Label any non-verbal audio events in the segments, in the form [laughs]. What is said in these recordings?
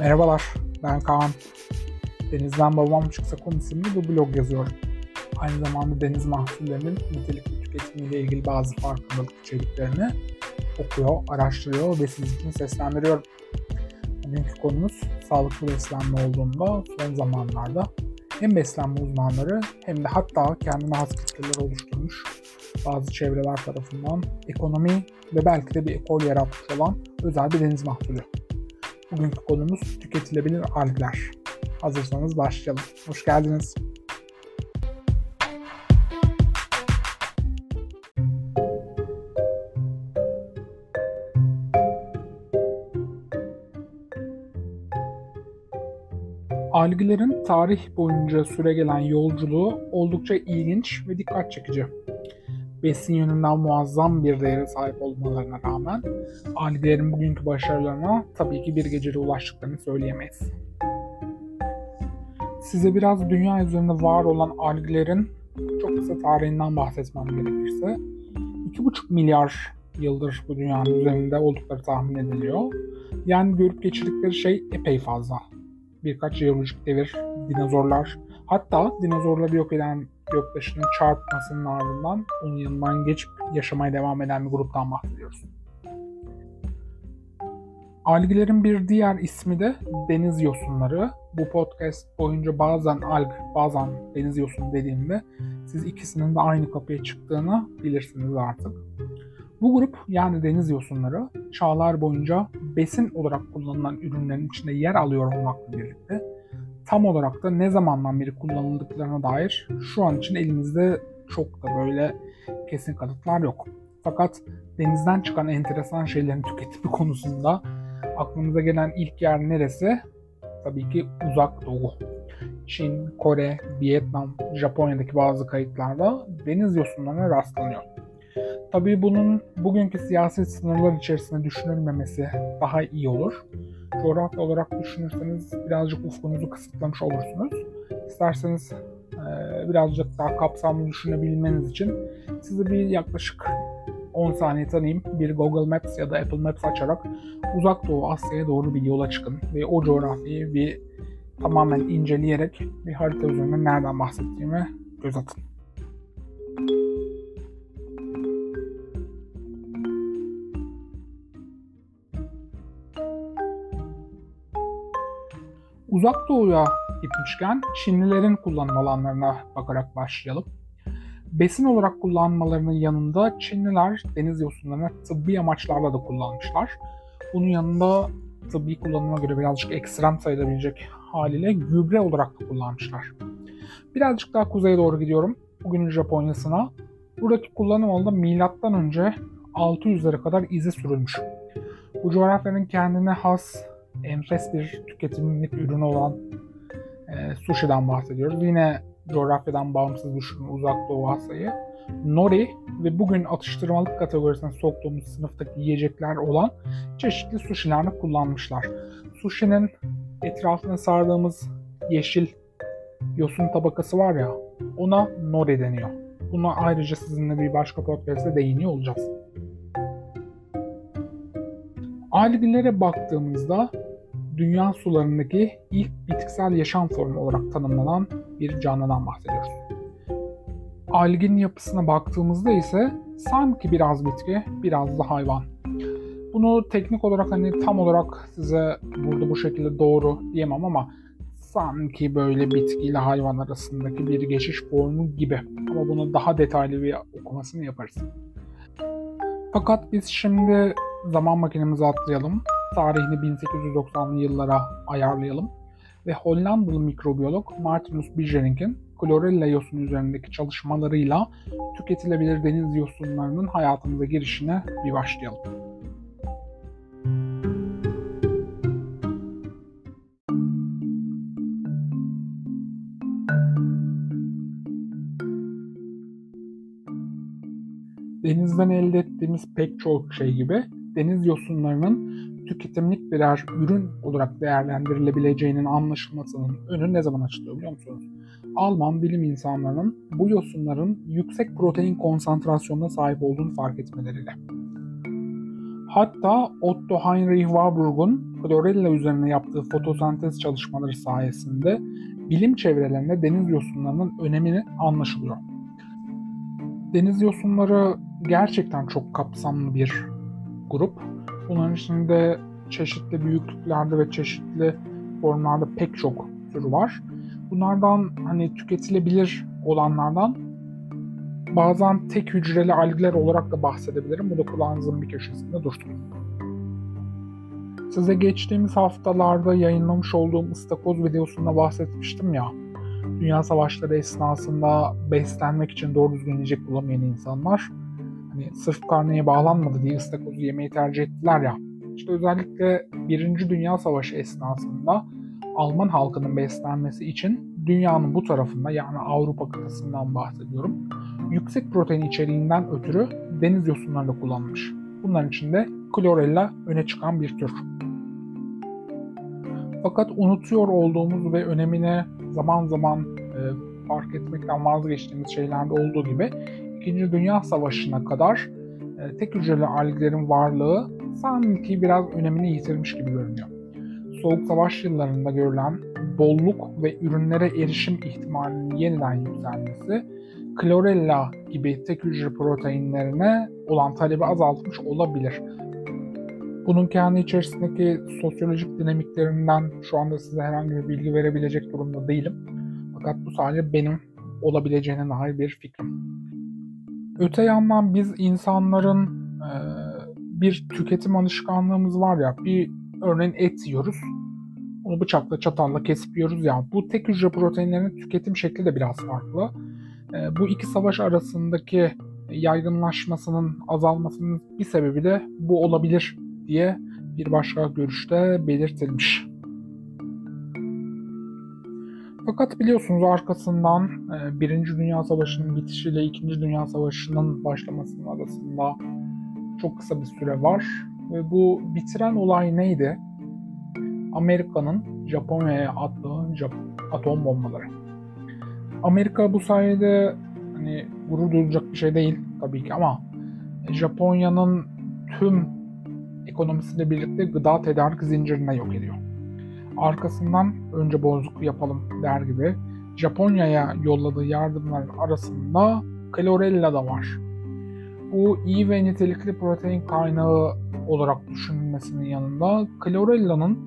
Merhabalar, ben Kaan. Denizden Babam Çıksa Konu isimli bir blog yazıyorum. Aynı zamanda deniz mahsullerinin nitelikli tüketimiyle ilgili bazı farkındalık içeriklerini okuyor, araştırıyor ve sizin için seslendiriyorum. Bugünkü konumuz sağlıklı beslenme olduğunda son zamanlarda hem beslenme uzmanları hem de hatta kendine has kitleler oluşturmuş bazı çevreler tarafından ekonomi ve belki de bir ekol yaratmış olan özel bir deniz mahsulü. Bugünkü konumuz tüketilebilir algler. Hazırsanız başlayalım. Hoş geldiniz. Alglerin tarih boyunca süregelen yolculuğu oldukça ilginç ve dikkat çekici. Besin yönünden muazzam bir değere sahip olmalarına rağmen alglerin bugünkü başarılarına tabii ki bir gecede ulaştıklarını söyleyemeyiz. Size biraz dünya üzerinde var olan alglerin çok kısa tarihinden bahsetmem gerekirse 2,5 milyar yıldır bu dünyanın üzerinde oldukları tahmin ediliyor. Yani görüp geçirdikleri şey epey fazla birkaç jeolojik devir, dinozorlar, hatta dinozorları yok eden göktaşının çarpmasının ardından onun yanından geçip yaşamaya devam eden bir gruptan bahsediyoruz. Alglerin bir diğer ismi de deniz yosunları. Bu podcast boyunca bazen alg, bazen deniz yosunu dediğimde siz ikisinin de aynı kapıya çıktığını bilirsiniz artık. Bu grup yani deniz yosunları çağlar boyunca besin olarak kullanılan ürünlerin içinde yer alıyor olmakla birlikte tam olarak da ne zamandan beri kullanıldıklarına dair şu an için elimizde çok da böyle kesin kanıtlar yok. Fakat denizden çıkan enteresan şeylerin [laughs] tüketimi konusunda aklımıza gelen ilk yer neresi? Tabii ki uzak doğu. Çin, Kore, Vietnam, Japonya'daki bazı kayıtlarda deniz yosunlarına rastlanıyor. Tabii bunun bugünkü siyasi sınırlar içerisinde düşünülmemesi daha iyi olur. Coğrafya olarak düşünürseniz birazcık ufkunuzu kısıtlamış olursunuz. İsterseniz e, birazcık daha kapsamlı düşünebilmeniz için sizi bir yaklaşık 10 saniye tanıyayım. Bir Google Maps ya da Apple Maps açarak uzak doğu Asya'ya doğru bir yola çıkın ve o coğrafyayı bir tamamen inceleyerek bir harita üzerinde nereden bahsettiğimi göz atın. Uzak Doğu'ya gitmişken Çinlilerin kullanım alanlarına bakarak başlayalım. Besin olarak kullanmalarının yanında Çinliler deniz yosunlarını tıbbi amaçlarla da kullanmışlar. Bunun yanında tıbbi kullanıma göre birazcık ekstrem sayılabilecek haliyle gübre olarak da kullanmışlar. Birazcık daha kuzeye doğru gidiyorum. Bugünün Japonya'sına. Buradaki kullanım alanında milattan önce 600'lere kadar izi sürülmüş. Bu coğrafyanın kendine has enfes bir tüketimlik ürünü olan e, sushi'den bahsediyoruz. Yine coğrafyadan bağımsız düşünün uzak doğu Asya'yı. Nori ve bugün atıştırmalık kategorisine soktuğumuz sınıftaki yiyecekler olan çeşitli sushi'lerini kullanmışlar. Sushi'nin etrafına sardığımız yeşil yosun tabakası var ya ona nori deniyor. Buna ayrıca sizinle bir başka podcast'te değiniyor olacağız. Algilere baktığımızda dünya sularındaki ilk bitkisel yaşam formu olarak tanımlanan bir canlıdan bahsediyoruz. Algin yapısına baktığımızda ise sanki biraz bitki, biraz da hayvan. Bunu teknik olarak hani tam olarak size burada bu şekilde doğru diyemem ama sanki böyle bitkiyle hayvan arasındaki bir geçiş formu gibi. Ama bunu daha detaylı bir okumasını yaparız. Fakat biz şimdi zaman makinemizi atlayalım. Tarihini 1890'lı yıllara ayarlayalım. Ve Hollandalı mikrobiyolog Martinus Bijerink'in klorella yosun üzerindeki çalışmalarıyla tüketilebilir deniz yosunlarının hayatımıza girişine bir başlayalım. denizden elde ettiğimiz pek çok şey gibi deniz yosunlarının tüketimlik birer ürün olarak değerlendirilebileceğinin anlaşılmasının önü ne zaman açılıyor biliyor musunuz? Alman bilim insanlarının bu yosunların yüksek protein konsantrasyonuna sahip olduğunu fark etmeleriyle. Hatta Otto Heinrich Warburg'un klorella üzerine yaptığı fotosentez çalışmaları sayesinde bilim çevrelerinde deniz yosunlarının önemini anlaşılıyor. Deniz yosunları gerçekten çok kapsamlı bir grup. Bunların içinde çeşitli büyüklüklerde ve çeşitli formlarda pek çok türü var. Bunlardan hani tüketilebilir olanlardan bazen tek hücreli algler olarak da bahsedebilirim. Bu da kulağınızın bir köşesinde dursun. Size geçtiğimiz haftalarda yayınlamış olduğum ıstakoz videosunda bahsetmiştim ya. Dünya savaşları esnasında beslenmek için doğru düzgün yiyecek bulamayan insanlar hani sırf karneye bağlanmadı diye ıstakozu yemeyi tercih ettiler ya. İşte özellikle Birinci Dünya Savaşı esnasında Alman halkının beslenmesi için dünyanın bu tarafında yani Avrupa kıtasından bahsediyorum. Yüksek protein içeriğinden ötürü deniz yosunları da kullanılmış. Bunların içinde klorella öne çıkan bir tür. Fakat unutuyor olduğumuz ve önemine zaman zaman e, fark etmekten vazgeçtiğimiz şeylerde olduğu gibi İkinci Dünya Savaşı'na kadar e, tek hücreli alglerin varlığı sanki biraz önemini yitirmiş gibi görünüyor. Soğuk Savaş yıllarında görülen bolluk ve ürünlere erişim ihtimalinin yeniden yükselmesi, klorella gibi tek hücre proteinlerine olan talebi azaltmış olabilir. Bunun kendi içerisindeki sosyolojik dinamiklerinden şu anda size herhangi bir bilgi verebilecek durumda değilim. Fakat bu sadece benim olabileceğine dair bir fikrim. Öte yandan biz insanların e, bir tüketim alışkanlığımız var ya, bir örneğin et yiyoruz. Onu bıçakla, çatalla kesip yiyoruz ya. Bu tek hücre proteinlerinin tüketim şekli de biraz farklı. E, bu iki savaş arasındaki yaygınlaşmasının azalmasının bir sebebi de bu olabilir diye bir başka görüşte belirtilmiş. Fakat biliyorsunuz arkasından e, Birinci Dünya Savaşı'nın bitişiyle İkinci Dünya Savaşı'nın başlamasının arasında çok kısa bir süre var. Ve bu bitiren olay neydi? Amerika'nın Japonya'ya attığı atom bombaları. Amerika bu sayede hani gurur duyulacak bir şey değil tabii ki ama Japonya'nın tüm ekonomisiyle birlikte gıda tedarik zincirine yok ediyor. Arkasından önce bozuk yapalım der gibi Japonya'ya yolladığı yardımların arasında klorella da var. Bu iyi ve nitelikli protein kaynağı olarak düşünülmesinin yanında klorella'nın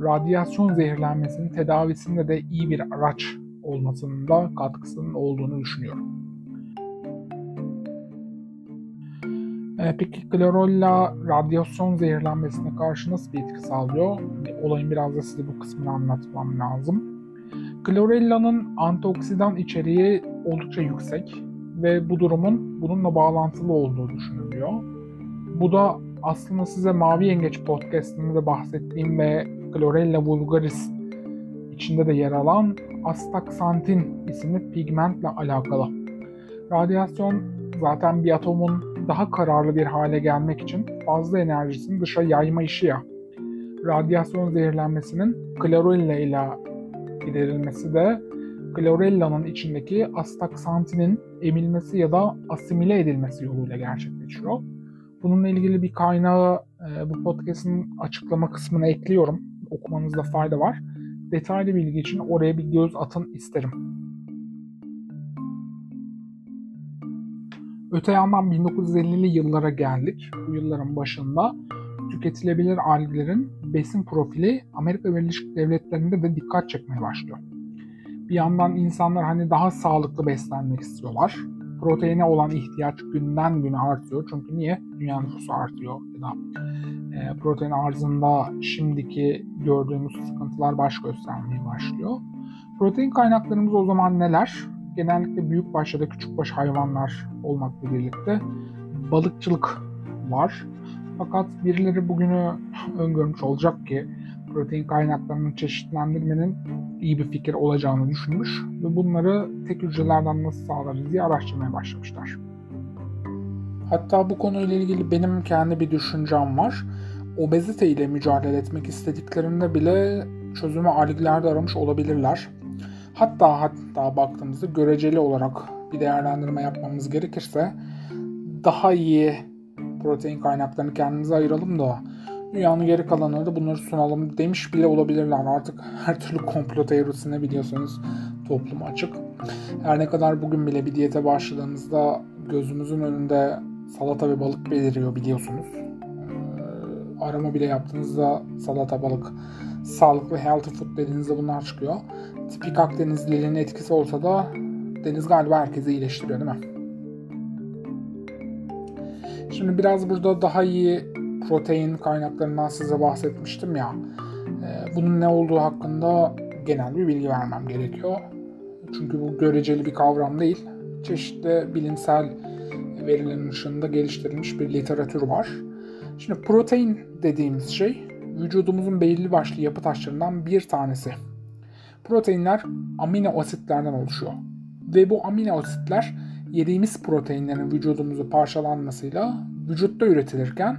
radyasyon zehirlenmesinin tedavisinde de iyi bir araç olmasının da katkısının olduğunu düşünüyorum. E, peki klorolla radyasyon zehirlenmesine karşı nasıl bir etki sağlıyor? Olayın biraz da size bu kısmını anlatmam lazım. Klorella'nın antioksidan içeriği oldukça yüksek ve bu durumun bununla bağlantılı olduğu düşünülüyor. Bu da aslında size Mavi Yengeç podcastinde de bahsettiğim ve Chlorella vulgaris içinde de yer alan astaksantin isimli pigmentle alakalı. Radyasyon zaten bir atomun daha kararlı bir hale gelmek için fazla enerjisini dışa yayma işi ya. Radyasyon zehirlenmesinin klorella ile giderilmesi de klorella'nın içindeki astaksantinin emilmesi ya da asimile edilmesi yoluyla gerçekleşiyor. Bununla ilgili bir kaynağı e, bu podcast'in açıklama kısmına ekliyorum. Okumanızda fayda var. Detaylı bilgi için oraya bir göz atın isterim. Öte yandan 1950'li yıllara geldik. Bu yılların başında tüketilebilir alglerin besin profili Amerika Birleşik Devletleri'nde de dikkat çekmeye başlıyor. Bir yandan insanlar hani daha sağlıklı beslenmek istiyorlar. Proteine olan ihtiyaç günden güne artıyor. Çünkü niye? Dünya nüfusu artıyor ya da e, protein arzında şimdiki gördüğümüz sıkıntılar baş göstermeye başlıyor. Protein kaynaklarımız o zaman neler? Genellikle büyük baş ya da küçük baş hayvanlar olmakla birlikte balıkçılık var. Fakat birileri bugünü öngörmüş olacak ki protein kaynaklarının çeşitlendirmenin iyi bir fikir olacağını düşünmüş ve bunları tek hücrelerden nasıl sağlarız diye araştırmaya başlamışlar. Hatta bu konuyla ilgili benim kendi bir düşüncem var. Obezite ile mücadele etmek istediklerinde bile çözümü alglerde aramış olabilirler. Hatta hatta baktığımızda göreceli olarak bir değerlendirme yapmamız gerekirse daha iyi protein kaynaklarını kendimize ayıralım da Dünyanın geri kalanına da bunları sunalım demiş bile olabilirler. Artık her türlü komplo teorisine biliyorsunuz toplum açık. Her ne kadar bugün bile bir diyete başladığımızda gözümüzün önünde salata ve balık beliriyor biliyorsunuz. Arama bile yaptığınızda salata, balık, sağlıklı healthy food dediğinizde bunlar çıkıyor. Tipik Akdenizliliğin etkisi olsa da deniz galiba herkesi iyileştiriyor değil mi? Şimdi biraz burada daha iyi protein kaynaklarından size bahsetmiştim ya. Ee, bunun ne olduğu hakkında genel bir bilgi vermem gerekiyor. Çünkü bu göreceli bir kavram değil. Çeşitli bilimsel verilerin ışığında geliştirilmiş bir literatür var. Şimdi protein dediğimiz şey vücudumuzun belirli başlı yapı taşlarından bir tanesi. Proteinler amino asitlerden oluşuyor. Ve bu amino asitler yediğimiz proteinlerin vücudumuzu parçalanmasıyla vücutta üretilirken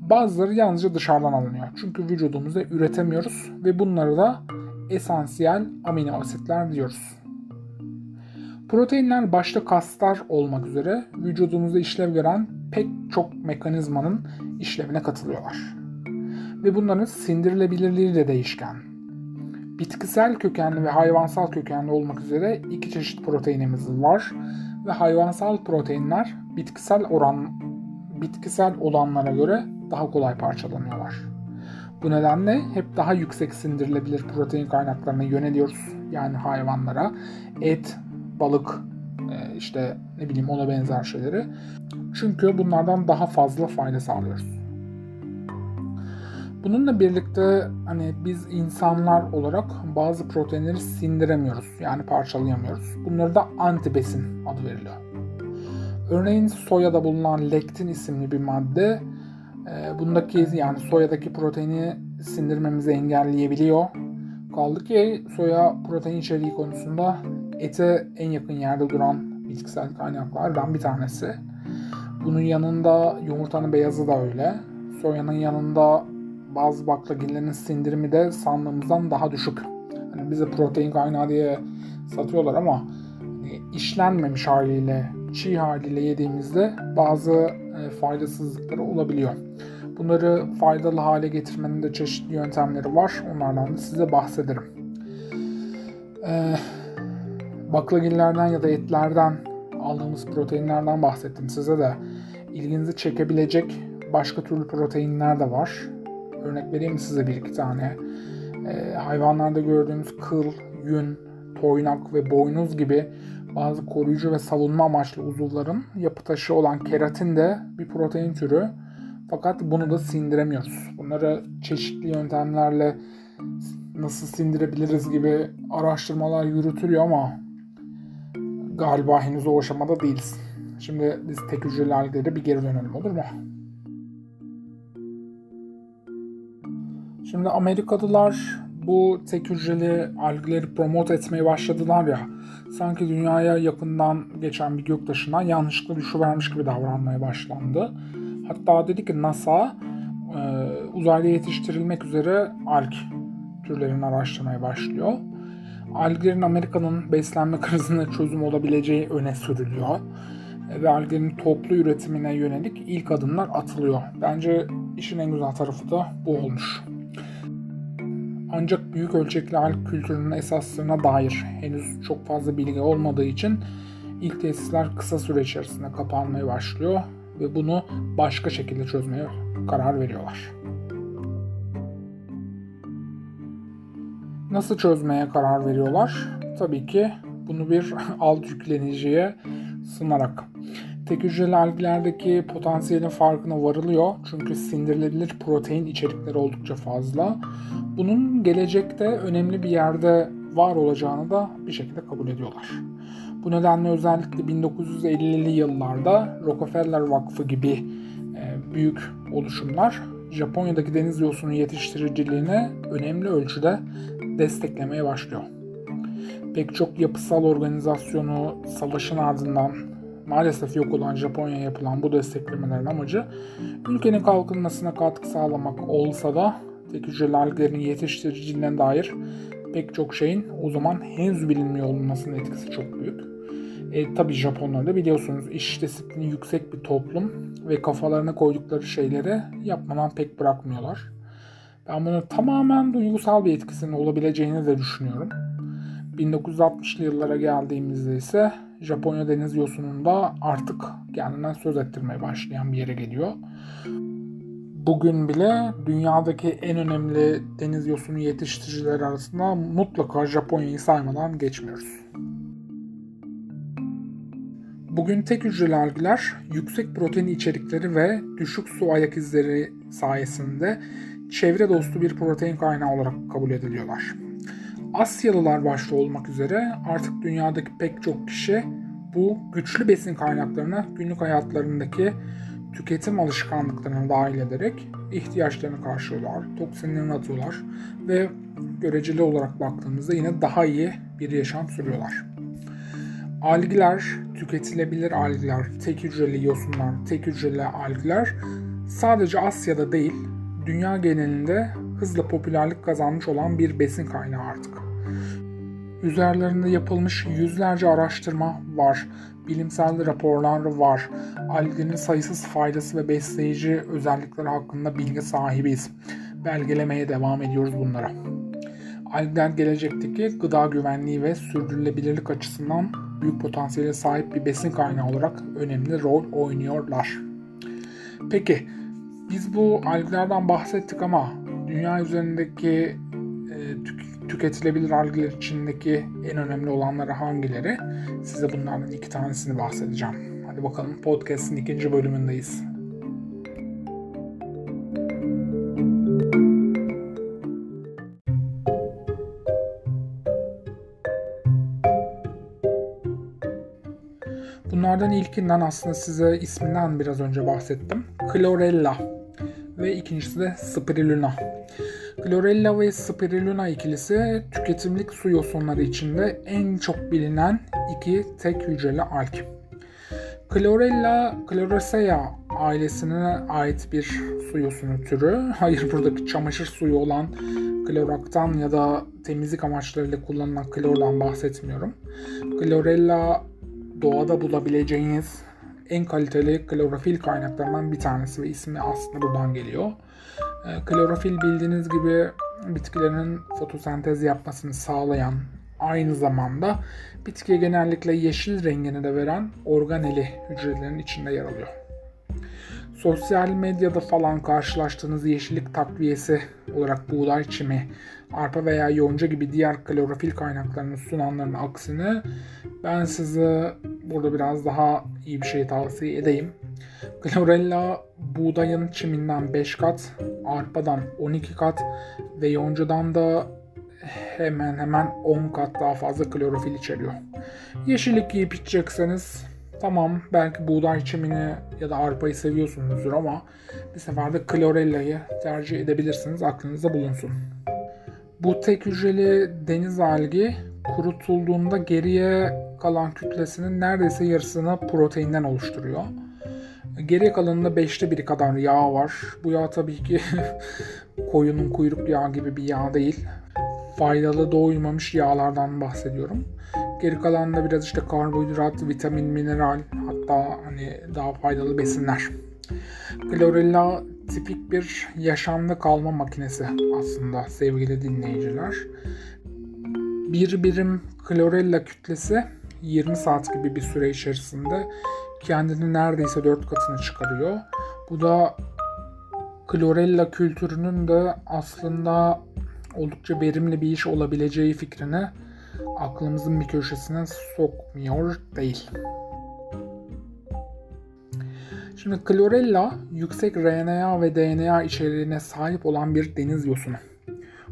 bazıları yalnızca dışarıdan alınıyor. Çünkü vücudumuzda üretemiyoruz ve bunları da esansiyel amino asitler diyoruz. Proteinler başta kaslar olmak üzere vücudumuzda işlev gören pek çok mekanizmanın işlevine katılıyorlar. Ve bunların sindirilebilirliği de değişken. Bitkisel kökenli ve hayvansal kökenli olmak üzere iki çeşit proteinimiz var ve hayvansal proteinler bitkisel oran bitkisel olanlara göre daha kolay parçalanıyorlar. Bu nedenle hep daha yüksek sindirilebilir protein kaynaklarına yöneliyoruz. Yani hayvanlara et, balık, işte ne bileyim ona benzer şeyleri. Çünkü bunlardan daha fazla fayda sağlıyoruz. Bununla birlikte hani biz insanlar olarak bazı proteinleri sindiremiyoruz. Yani parçalayamıyoruz. Bunları da antibesin adı veriliyor. Örneğin soyada bulunan lektin isimli bir madde e, bundaki yani soyadaki proteini sindirmemizi engelleyebiliyor. Kaldı ki soya protein içeriği konusunda ete en yakın yerde duran bitkisel kaynaklardan bir tanesi. Bunun yanında yumurtanın beyazı da öyle. Soyanın yanında bazı baklagillerin sindirimi de sandığımızdan daha düşük. Hani bize protein kaynağı diye satıyorlar ama hani işlenmemiş haliyle, çiğ haliyle yediğimizde bazı e, faydasızlıkları olabiliyor. Bunları faydalı hale getirmenin de çeşitli yöntemleri var. Onlardan da size bahsederim. Ee, baklagillerden ya da etlerden aldığımız proteinlerden bahsettim size de. ilginizi çekebilecek başka türlü proteinler de var. Örnek vereyim size bir iki tane. Ee, hayvanlarda gördüğümüz kıl, yün, toynak ve boynuz gibi bazı koruyucu ve savunma amaçlı uzuvların yapı taşı olan keratin de bir protein türü. Fakat bunu da sindiremiyoruz. Bunları çeşitli yöntemlerle nasıl sindirebiliriz gibi araştırmalar yürütülüyor ama galiba henüz o aşamada değiliz. Şimdi biz tek hücreli alglere bir geri dönelim olur mu? Şimdi Amerikalılar bu tek hücreli algleri promote etmeye başladılar ya sanki dünyaya yakından geçen bir göktaşına yanlışlıkla düşüvermiş gibi davranmaya başlandı. Hatta dedi ki NASA e, uzayda yetiştirilmek üzere alg türlerini araştırmaya başlıyor. Alglerin Amerika'nın beslenme krizine çözüm olabileceği öne sürülüyor. Ve alglerin toplu üretimine yönelik ilk adımlar atılıyor. Bence işin en güzel tarafı da bu olmuş. Ancak büyük ölçekli alg kültürünün esaslarına dair henüz çok fazla bilgi olmadığı için ilk tesisler kısa süre içerisinde kapanmaya başlıyor ve bunu başka şekilde çözmeye karar veriyorlar. Nasıl çözmeye karar veriyorlar? Tabii ki bunu bir [laughs] alt yükleniciye sunarak. Tek hücreli algilerdeki potansiyelin farkına varılıyor. Çünkü sindirilebilir protein içerikleri oldukça fazla. Bunun gelecekte önemli bir yerde var olacağını da bir şekilde kabul ediyorlar. Bu nedenle özellikle 1950'li yıllarda Rockefeller Vakfı gibi e, büyük oluşumlar Japonya'daki deniz yosunu yetiştiriciliğine önemli ölçüde desteklemeye başlıyor. Pek çok yapısal organizasyonu savaşın ardından maalesef yok olan Japonya yapılan bu desteklemelerin amacı ülkenin kalkınmasına katkı sağlamak olsa da tek hücreli alglerin yetiştiriciliğine dair pek çok şeyin o zaman henüz bilinmiyor olmasının etkisi çok büyük. E, tabii Japonlar da biliyorsunuz iş disiplini yüksek bir toplum ve kafalarına koydukları şeyleri yapmadan pek bırakmıyorlar. Ben bunu tamamen duygusal bir etkisinin olabileceğini de düşünüyorum. 1960'lı yıllara geldiğimizde ise Japonya deniz yosununda artık kendinden söz ettirmeye başlayan bir yere geliyor. Bugün bile dünyadaki en önemli deniz yosunu yetiştiricileri arasında mutlaka Japonya'yı saymadan geçmiyoruz. Bugün tek hücreli algler yüksek protein içerikleri ve düşük su ayak izleri sayesinde çevre dostu bir protein kaynağı olarak kabul ediliyorlar. Asyalılar başta olmak üzere artık dünyadaki pek çok kişi bu güçlü besin kaynaklarını günlük hayatlarındaki tüketim alışkanlıklarına dahil ederek ihtiyaçlarını karşılıyorlar, toksinlerini atıyorlar ve göreceli olarak baktığımızda yine daha iyi bir yaşam sürüyorlar. Algiler, tüketilebilir algiler, tek hücreli yosunlar, tek hücreli algiler sadece Asya'da değil, dünya genelinde hızla popülerlik kazanmış olan bir besin kaynağı artık. Üzerlerinde yapılmış yüzlerce araştırma var, bilimsel raporlar var, alginin sayısız faydası ve besleyici özellikleri hakkında bilgi sahibiyiz. Belgelemeye devam ediyoruz bunlara. Algler gelecekteki gıda güvenliği ve sürdürülebilirlik açısından büyük potansiyele sahip bir besin kaynağı olarak önemli rol oynuyorlar. Peki biz bu alglerden bahsettik ama dünya üzerindeki e, tük- tüketilebilir algler içindeki en önemli olanları hangileri? Size bunlardan iki tanesini bahsedeceğim. Hadi bakalım podcast'in ikinci bölümündeyiz. Bunlardan ilkinden aslında size isminden biraz önce bahsettim. Chlorella ve ikincisi de Spirulina. Chlorella ve Spirulina ikilisi tüketimlik su yosunları içinde en çok bilinen iki tek hücreli alg. Chlorella Chloracea ailesine ait bir su yosunu türü. Hayır buradaki çamaşır suyu olan kloraktan ya da temizlik amaçlarıyla kullanılan klordan bahsetmiyorum. Chlorella doğada bulabileceğiniz en kaliteli klorofil kaynaklarından bir tanesi ve ismi aslında buradan geliyor. Klorofil bildiğiniz gibi bitkilerin fotosentez yapmasını sağlayan, aynı zamanda bitkiye genellikle yeşil rengini de veren organeli hücrelerin içinde yer alıyor. Sosyal medyada falan karşılaştığınız yeşillik takviyesi olarak buğday çimi, arpa veya yonca gibi diğer klorofil kaynaklarını sunanların aksine ben size burada biraz daha iyi bir şey tavsiye edeyim. Chlorella buğdayın çiminden 5 kat, arpadan 12 kat ve yoncadan da hemen hemen 10 kat daha fazla klorofil içeriyor. Yeşillik yiyip içecekseniz tamam belki buğday çimini ya da arpayı seviyorsunuzdur ama bir sefer de klorella'yı tercih edebilirsiniz aklınızda bulunsun. Bu tek hücreli deniz algi kurutulduğunda geriye kalan kütlesinin neredeyse yarısını proteinden oluşturuyor. Geriye kalanında 5'te biri kadar yağ var. Bu yağ tabii ki [laughs] koyunun kuyruk yağı gibi bir yağ değil. Faydalı doymamış yağlardan bahsediyorum. Geri kalanında biraz işte karbonhidrat, vitamin, mineral hatta hani daha faydalı besinler. Chlorella tipik bir yaşamda kalma makinesi aslında sevgili dinleyiciler. Bir birim klorella kütlesi 20 saat gibi bir süre içerisinde kendini neredeyse 4 katını çıkarıyor. Bu da klorella kültürünün de aslında oldukça verimli bir iş olabileceği fikrini aklımızın bir köşesine sokmuyor değil. Şimdi klorella yüksek RNA ve DNA içeriğine sahip olan bir deniz yosunu.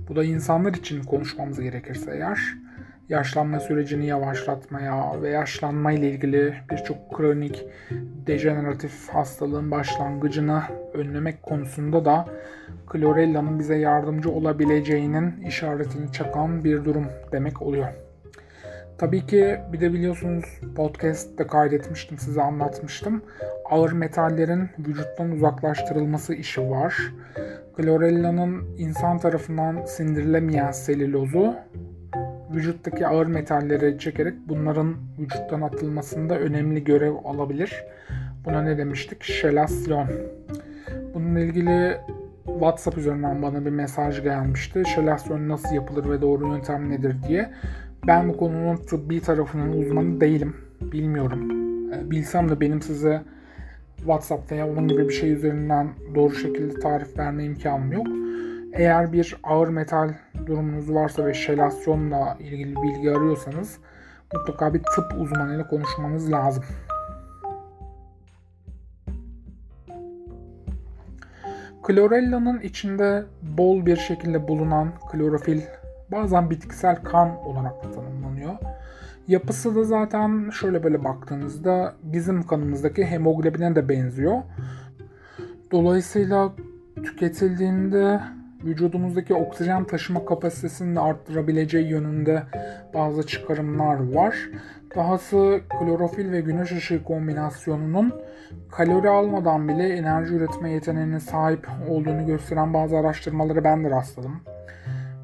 Bu da insanlar için konuşmamız gerekirse eğer yaşlanma sürecini yavaşlatmaya ve yaşlanma ile ilgili birçok kronik dejeneratif hastalığın başlangıcını önlemek konusunda da klorella'nın bize yardımcı olabileceğinin işaretini çakan bir durum demek oluyor. Tabii ki bir de biliyorsunuz podcast'te kaydetmiştim, size anlatmıştım. Ağır metallerin vücuttan uzaklaştırılması işi var. Chlorella'nın insan tarafından sindirilemeyen selülozu vücuttaki ağır metalleri çekerek bunların vücuttan atılmasında önemli görev alabilir. Buna ne demiştik? Şelasyon. Bununla ilgili WhatsApp üzerinden bana bir mesaj gelmişti. Şelasyon nasıl yapılır ve doğru yöntem nedir diye. Ben bu konunun tıbbi tarafının uzmanı değilim. Bilmiyorum. Ee, bilsem de benim size WhatsApp veya onun gibi bir şey üzerinden doğru şekilde tarif verme imkanım yok. Eğer bir ağır metal durumunuz varsa ve şelasyonla ilgili bilgi arıyorsanız mutlaka bir tıp uzmanıyla konuşmanız lazım. Klorella'nın içinde bol bir şekilde bulunan klorofil bazen bitkisel kan olarak da tanımlanıyor. Yapısı da zaten şöyle böyle baktığınızda bizim kanımızdaki hemoglobine de benziyor. Dolayısıyla tüketildiğinde vücudumuzdaki oksijen taşıma kapasitesini de arttırabileceği yönünde bazı çıkarımlar var. Dahası klorofil ve güneş ışığı kombinasyonunun kalori almadan bile enerji üretme yeteneğine sahip olduğunu gösteren bazı araştırmaları ben de rastladım.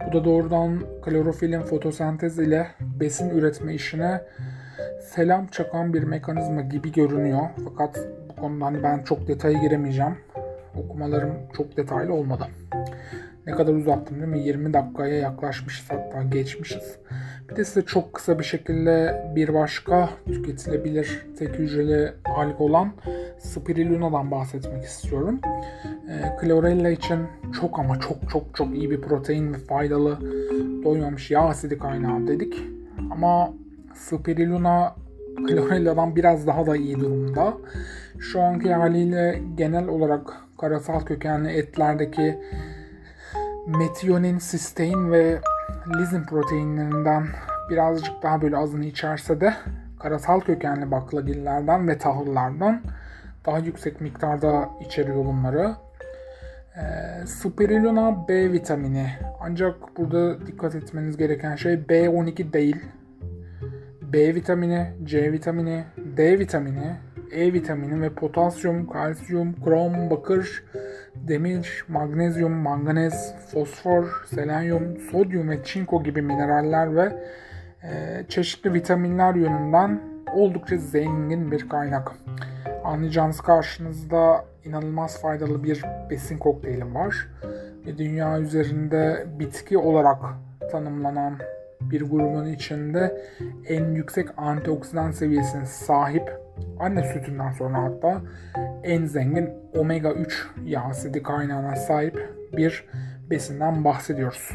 Bu da doğrudan klorofilin fotosentez ile besin üretme işine selam çakan bir mekanizma gibi görünüyor. Fakat bu konuda hani ben çok detaya giremeyeceğim. Okumalarım çok detaylı olmadı. Ne kadar uzattım değil mi? 20 dakikaya yaklaşmışız hatta geçmişiz. Bir de size çok kısa bir şekilde bir başka tüketilebilir tek hücreli alg olan spiruluna'dan bahsetmek istiyorum. E, Chlorella için çok ama çok çok çok iyi bir protein ve faydalı doymamış yağ asidi kaynağı dedik. Ama spirulina Chlorella'dan biraz daha da iyi durumda. Şu anki haliyle genel olarak karasal kökenli etlerdeki metionin, sistein ve lizin proteinlerinden birazcık daha böyle azını içerse de karasal kökenli baklagillerden ve tahıllardan daha yüksek miktarda içeriyor bunları. E, spirulina B vitamini. Ancak burada dikkat etmeniz gereken şey B12 değil. B vitamini, C vitamini, D vitamini, E vitamini ve potasyum, kalsiyum, krom, bakır, demir, magnezyum, manganez, fosfor, selenyum, sodyum ve çinko gibi mineraller ve e, çeşitli vitaminler yönünden oldukça zengin bir kaynak. Anlayacağınız karşınızda inanılmaz faydalı bir besin kokteyli var. Ve dünya üzerinde bitki olarak tanımlanan bir grubun içinde en yüksek antioksidan seviyesine sahip anne sütünden sonra hatta en zengin omega 3 yağ asidi kaynağına sahip bir besinden bahsediyoruz.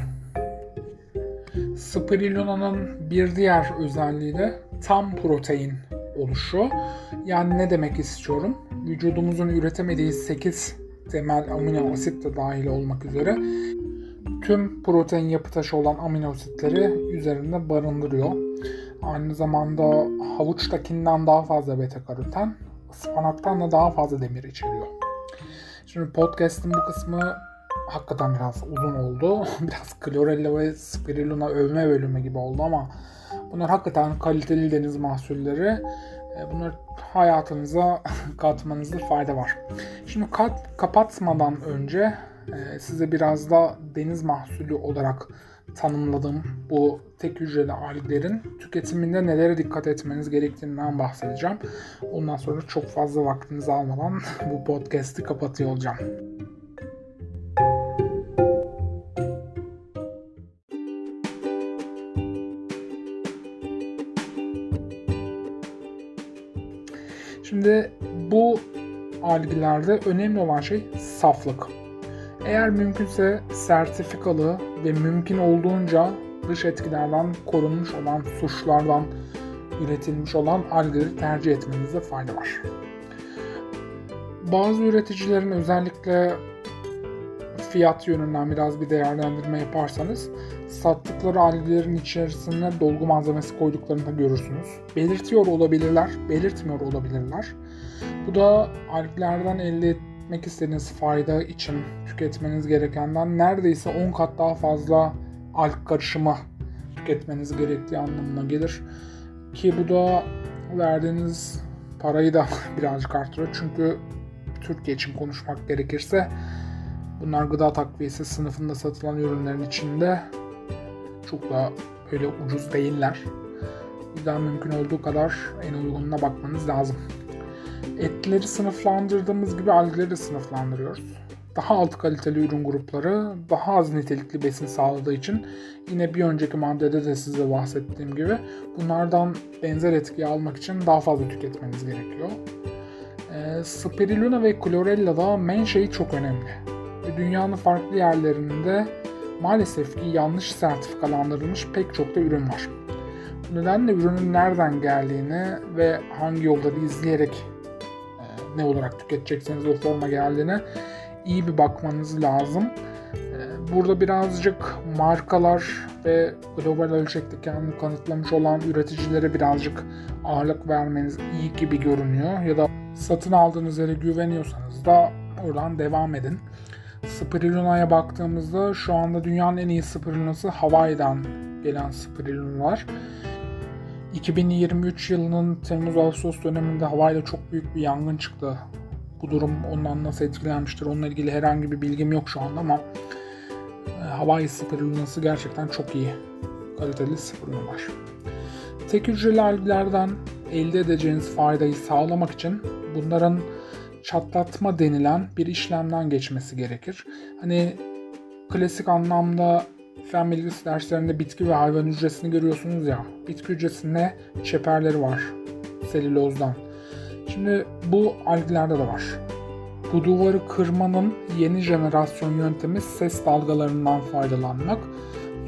Spiruluna'nın bir diğer özelliği de tam protein oluşu. Yani ne demek istiyorum? Vücudumuzun üretemediği 8 temel amino asit de dahil olmak üzere tüm protein yapı taşı olan amino asitleri üzerinde barındırıyor. Aynı zamanda havuçtakinden daha fazla beta karoten, ıspanaktan da daha fazla demir içeriyor. Şimdi podcast'ın bu kısmı hakikaten biraz uzun oldu. [laughs] biraz klorella ve spirulina övme bölümü gibi oldu ama bunlar hakikaten kaliteli deniz mahsulleri. E, bunları hayatınıza [laughs] katmanızda fayda var. Şimdi kat, kapatmadan önce e, size biraz da deniz mahsulü olarak tanımladığım bu tek hücreli alglerin tüketiminde nelere dikkat etmeniz gerektiğinden bahsedeceğim. Ondan sonra çok fazla vaktinizi almadan [laughs] bu podcast'i kapatıyor olacağım. Şimdi bu algilerde önemli olan şey saflık. Eğer mümkünse sertifikalı ve mümkün olduğunca dış etkilerden korunmuş olan suçlardan üretilmiş olan algıları tercih etmenizde fayda var. Bazı üreticilerin özellikle fiyat yönünden biraz bir değerlendirme yaparsanız sattıkları alglerin içerisine dolgu malzemesi koyduklarını da görürsünüz. Belirtiyor olabilirler, belirtmiyor olabilirler. Bu da alglerden elde etmek istediğiniz fayda için tüketmeniz gerekenden neredeyse 10 kat daha fazla alg karışımı tüketmeniz gerektiği anlamına gelir. Ki bu da verdiğiniz parayı da [laughs] birazcık artırıyor. Çünkü Türkiye için konuşmak gerekirse bunlar gıda takviyesi sınıfında satılan ürünlerin içinde çok da öyle ucuz değiller. O yüzden mümkün olduğu kadar en uygununa bakmanız lazım. Etleri sınıflandırdığımız gibi algleri de sınıflandırıyoruz. Daha alt kaliteli ürün grupları daha az nitelikli besin sağladığı için yine bir önceki maddede de size bahsettiğim gibi bunlardan benzer etkiyi almak için daha fazla tüketmeniz gerekiyor. E, spirulina ve chlorella'da menşei çok önemli. Ve dünyanın farklı yerlerinde maalesef ki yanlış sertifikalandırılmış pek çok da ürün var. Bu nedenle ürünün nereden geldiğini ve hangi yolları izleyerek ne olarak tüketecekseniz o forma geldiğini iyi bir bakmanız lazım. E, burada birazcık markalar ve global ölçekte kendini kanıtlamış olan üreticilere birazcık ağırlık vermeniz iyi gibi görünüyor. Ya da satın aldığınız yere güveniyorsanız da oradan devam edin. Spirulina'ya baktığımızda şu anda dünyanın en iyi spirulinası Hawaii'den gelen spirulinalar. 2023 yılının Temmuz-Ağustos döneminde Hawaii'de çok büyük bir yangın çıktı. Bu durum ondan nasıl etkilenmiştir onunla ilgili herhangi bir bilgim yok şu anda ama e, Hawaii spirulinası gerçekten çok iyi kaliteli spirulinalar. Tek hücreli alglerden elde edeceğiniz faydayı sağlamak için bunların çatlatma denilen bir işlemden geçmesi gerekir. Hani klasik anlamda fen bilgisi derslerinde bitki ve hayvan hücresini görüyorsunuz ya. Bitki hücresinde çeperleri var selülozdan. Şimdi bu algilerde de var. Bu duvarı kırmanın yeni jenerasyon yöntemi ses dalgalarından faydalanmak.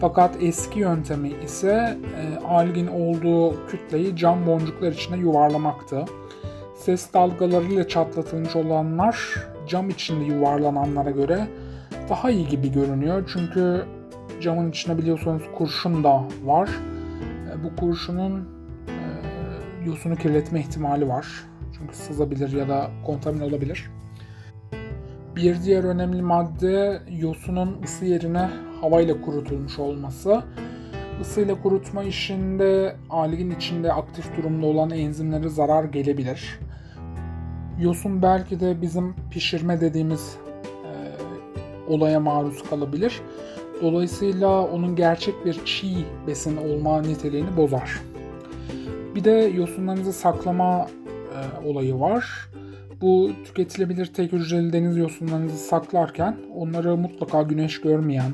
Fakat eski yöntemi ise e, algin olduğu kütleyi cam boncuklar içine yuvarlamaktı. Ses dalgalarıyla çatlatılmış olanlar cam içinde yuvarlananlara göre daha iyi gibi görünüyor. Çünkü camın içine biliyorsanız kurşun da var. E, bu kurşunun e, yosunu kirletme ihtimali var. Çünkü sızabilir ya da kontamin olabilir. Bir diğer önemli madde yosunun ısı yerine havayla kurutulmuş olması. Isıyla kurutma işinde algin içinde aktif durumda olan enzimlere zarar gelebilir. Yosun belki de bizim pişirme dediğimiz e, olaya maruz kalabilir. Dolayısıyla onun gerçek bir çiğ besin olma niteliğini bozar. Bir de yosunlarınızı saklama e, olayı var. Bu tüketilebilir tek hücreli deniz yosunlarınızı saklarken onları mutlaka güneş görmeyen,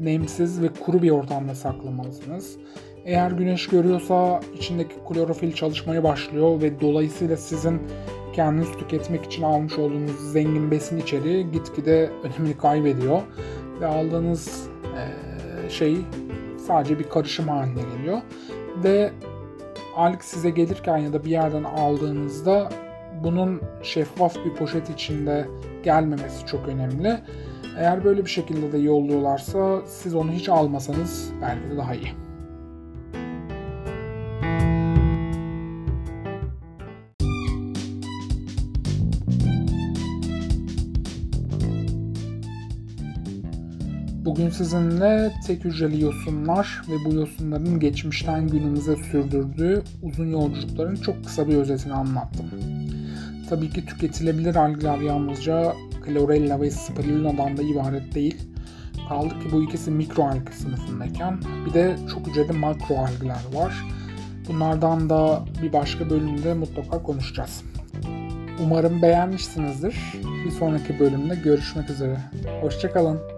nemsiz ve kuru bir ortamda saklamalısınız. Eğer güneş görüyorsa içindeki klorofil çalışmaya başlıyor ve dolayısıyla sizin kendiniz tüketmek için almış olduğunuz zengin besin içeriği gitgide önemini kaybediyor ve aldığınız e, şey sadece bir karışım haline geliyor ve alg size gelirken ya da bir yerden aldığınızda bunun şeffaf bir poşet içinde gelmemesi çok önemli. Eğer böyle bir şekilde de yolluyorlarsa siz onu hiç almasanız belki de daha iyi. Bugün sizinle tek hücreli yosunlar ve bu yosunların geçmişten günümüze sürdürdüğü uzun yolculukların çok kısa bir özetini anlattım. Tabii ki tüketilebilir algler yalnızca Chlorella ve Spirulina'dan da ibaret değil. Kaldı ki bu ikisi mikroalg sınıfındayken bir de çok hücreli makroalgler var. Bunlardan da bir başka bölümde mutlaka konuşacağız. Umarım beğenmişsinizdir. Bir sonraki bölümde görüşmek üzere. Hoşçakalın.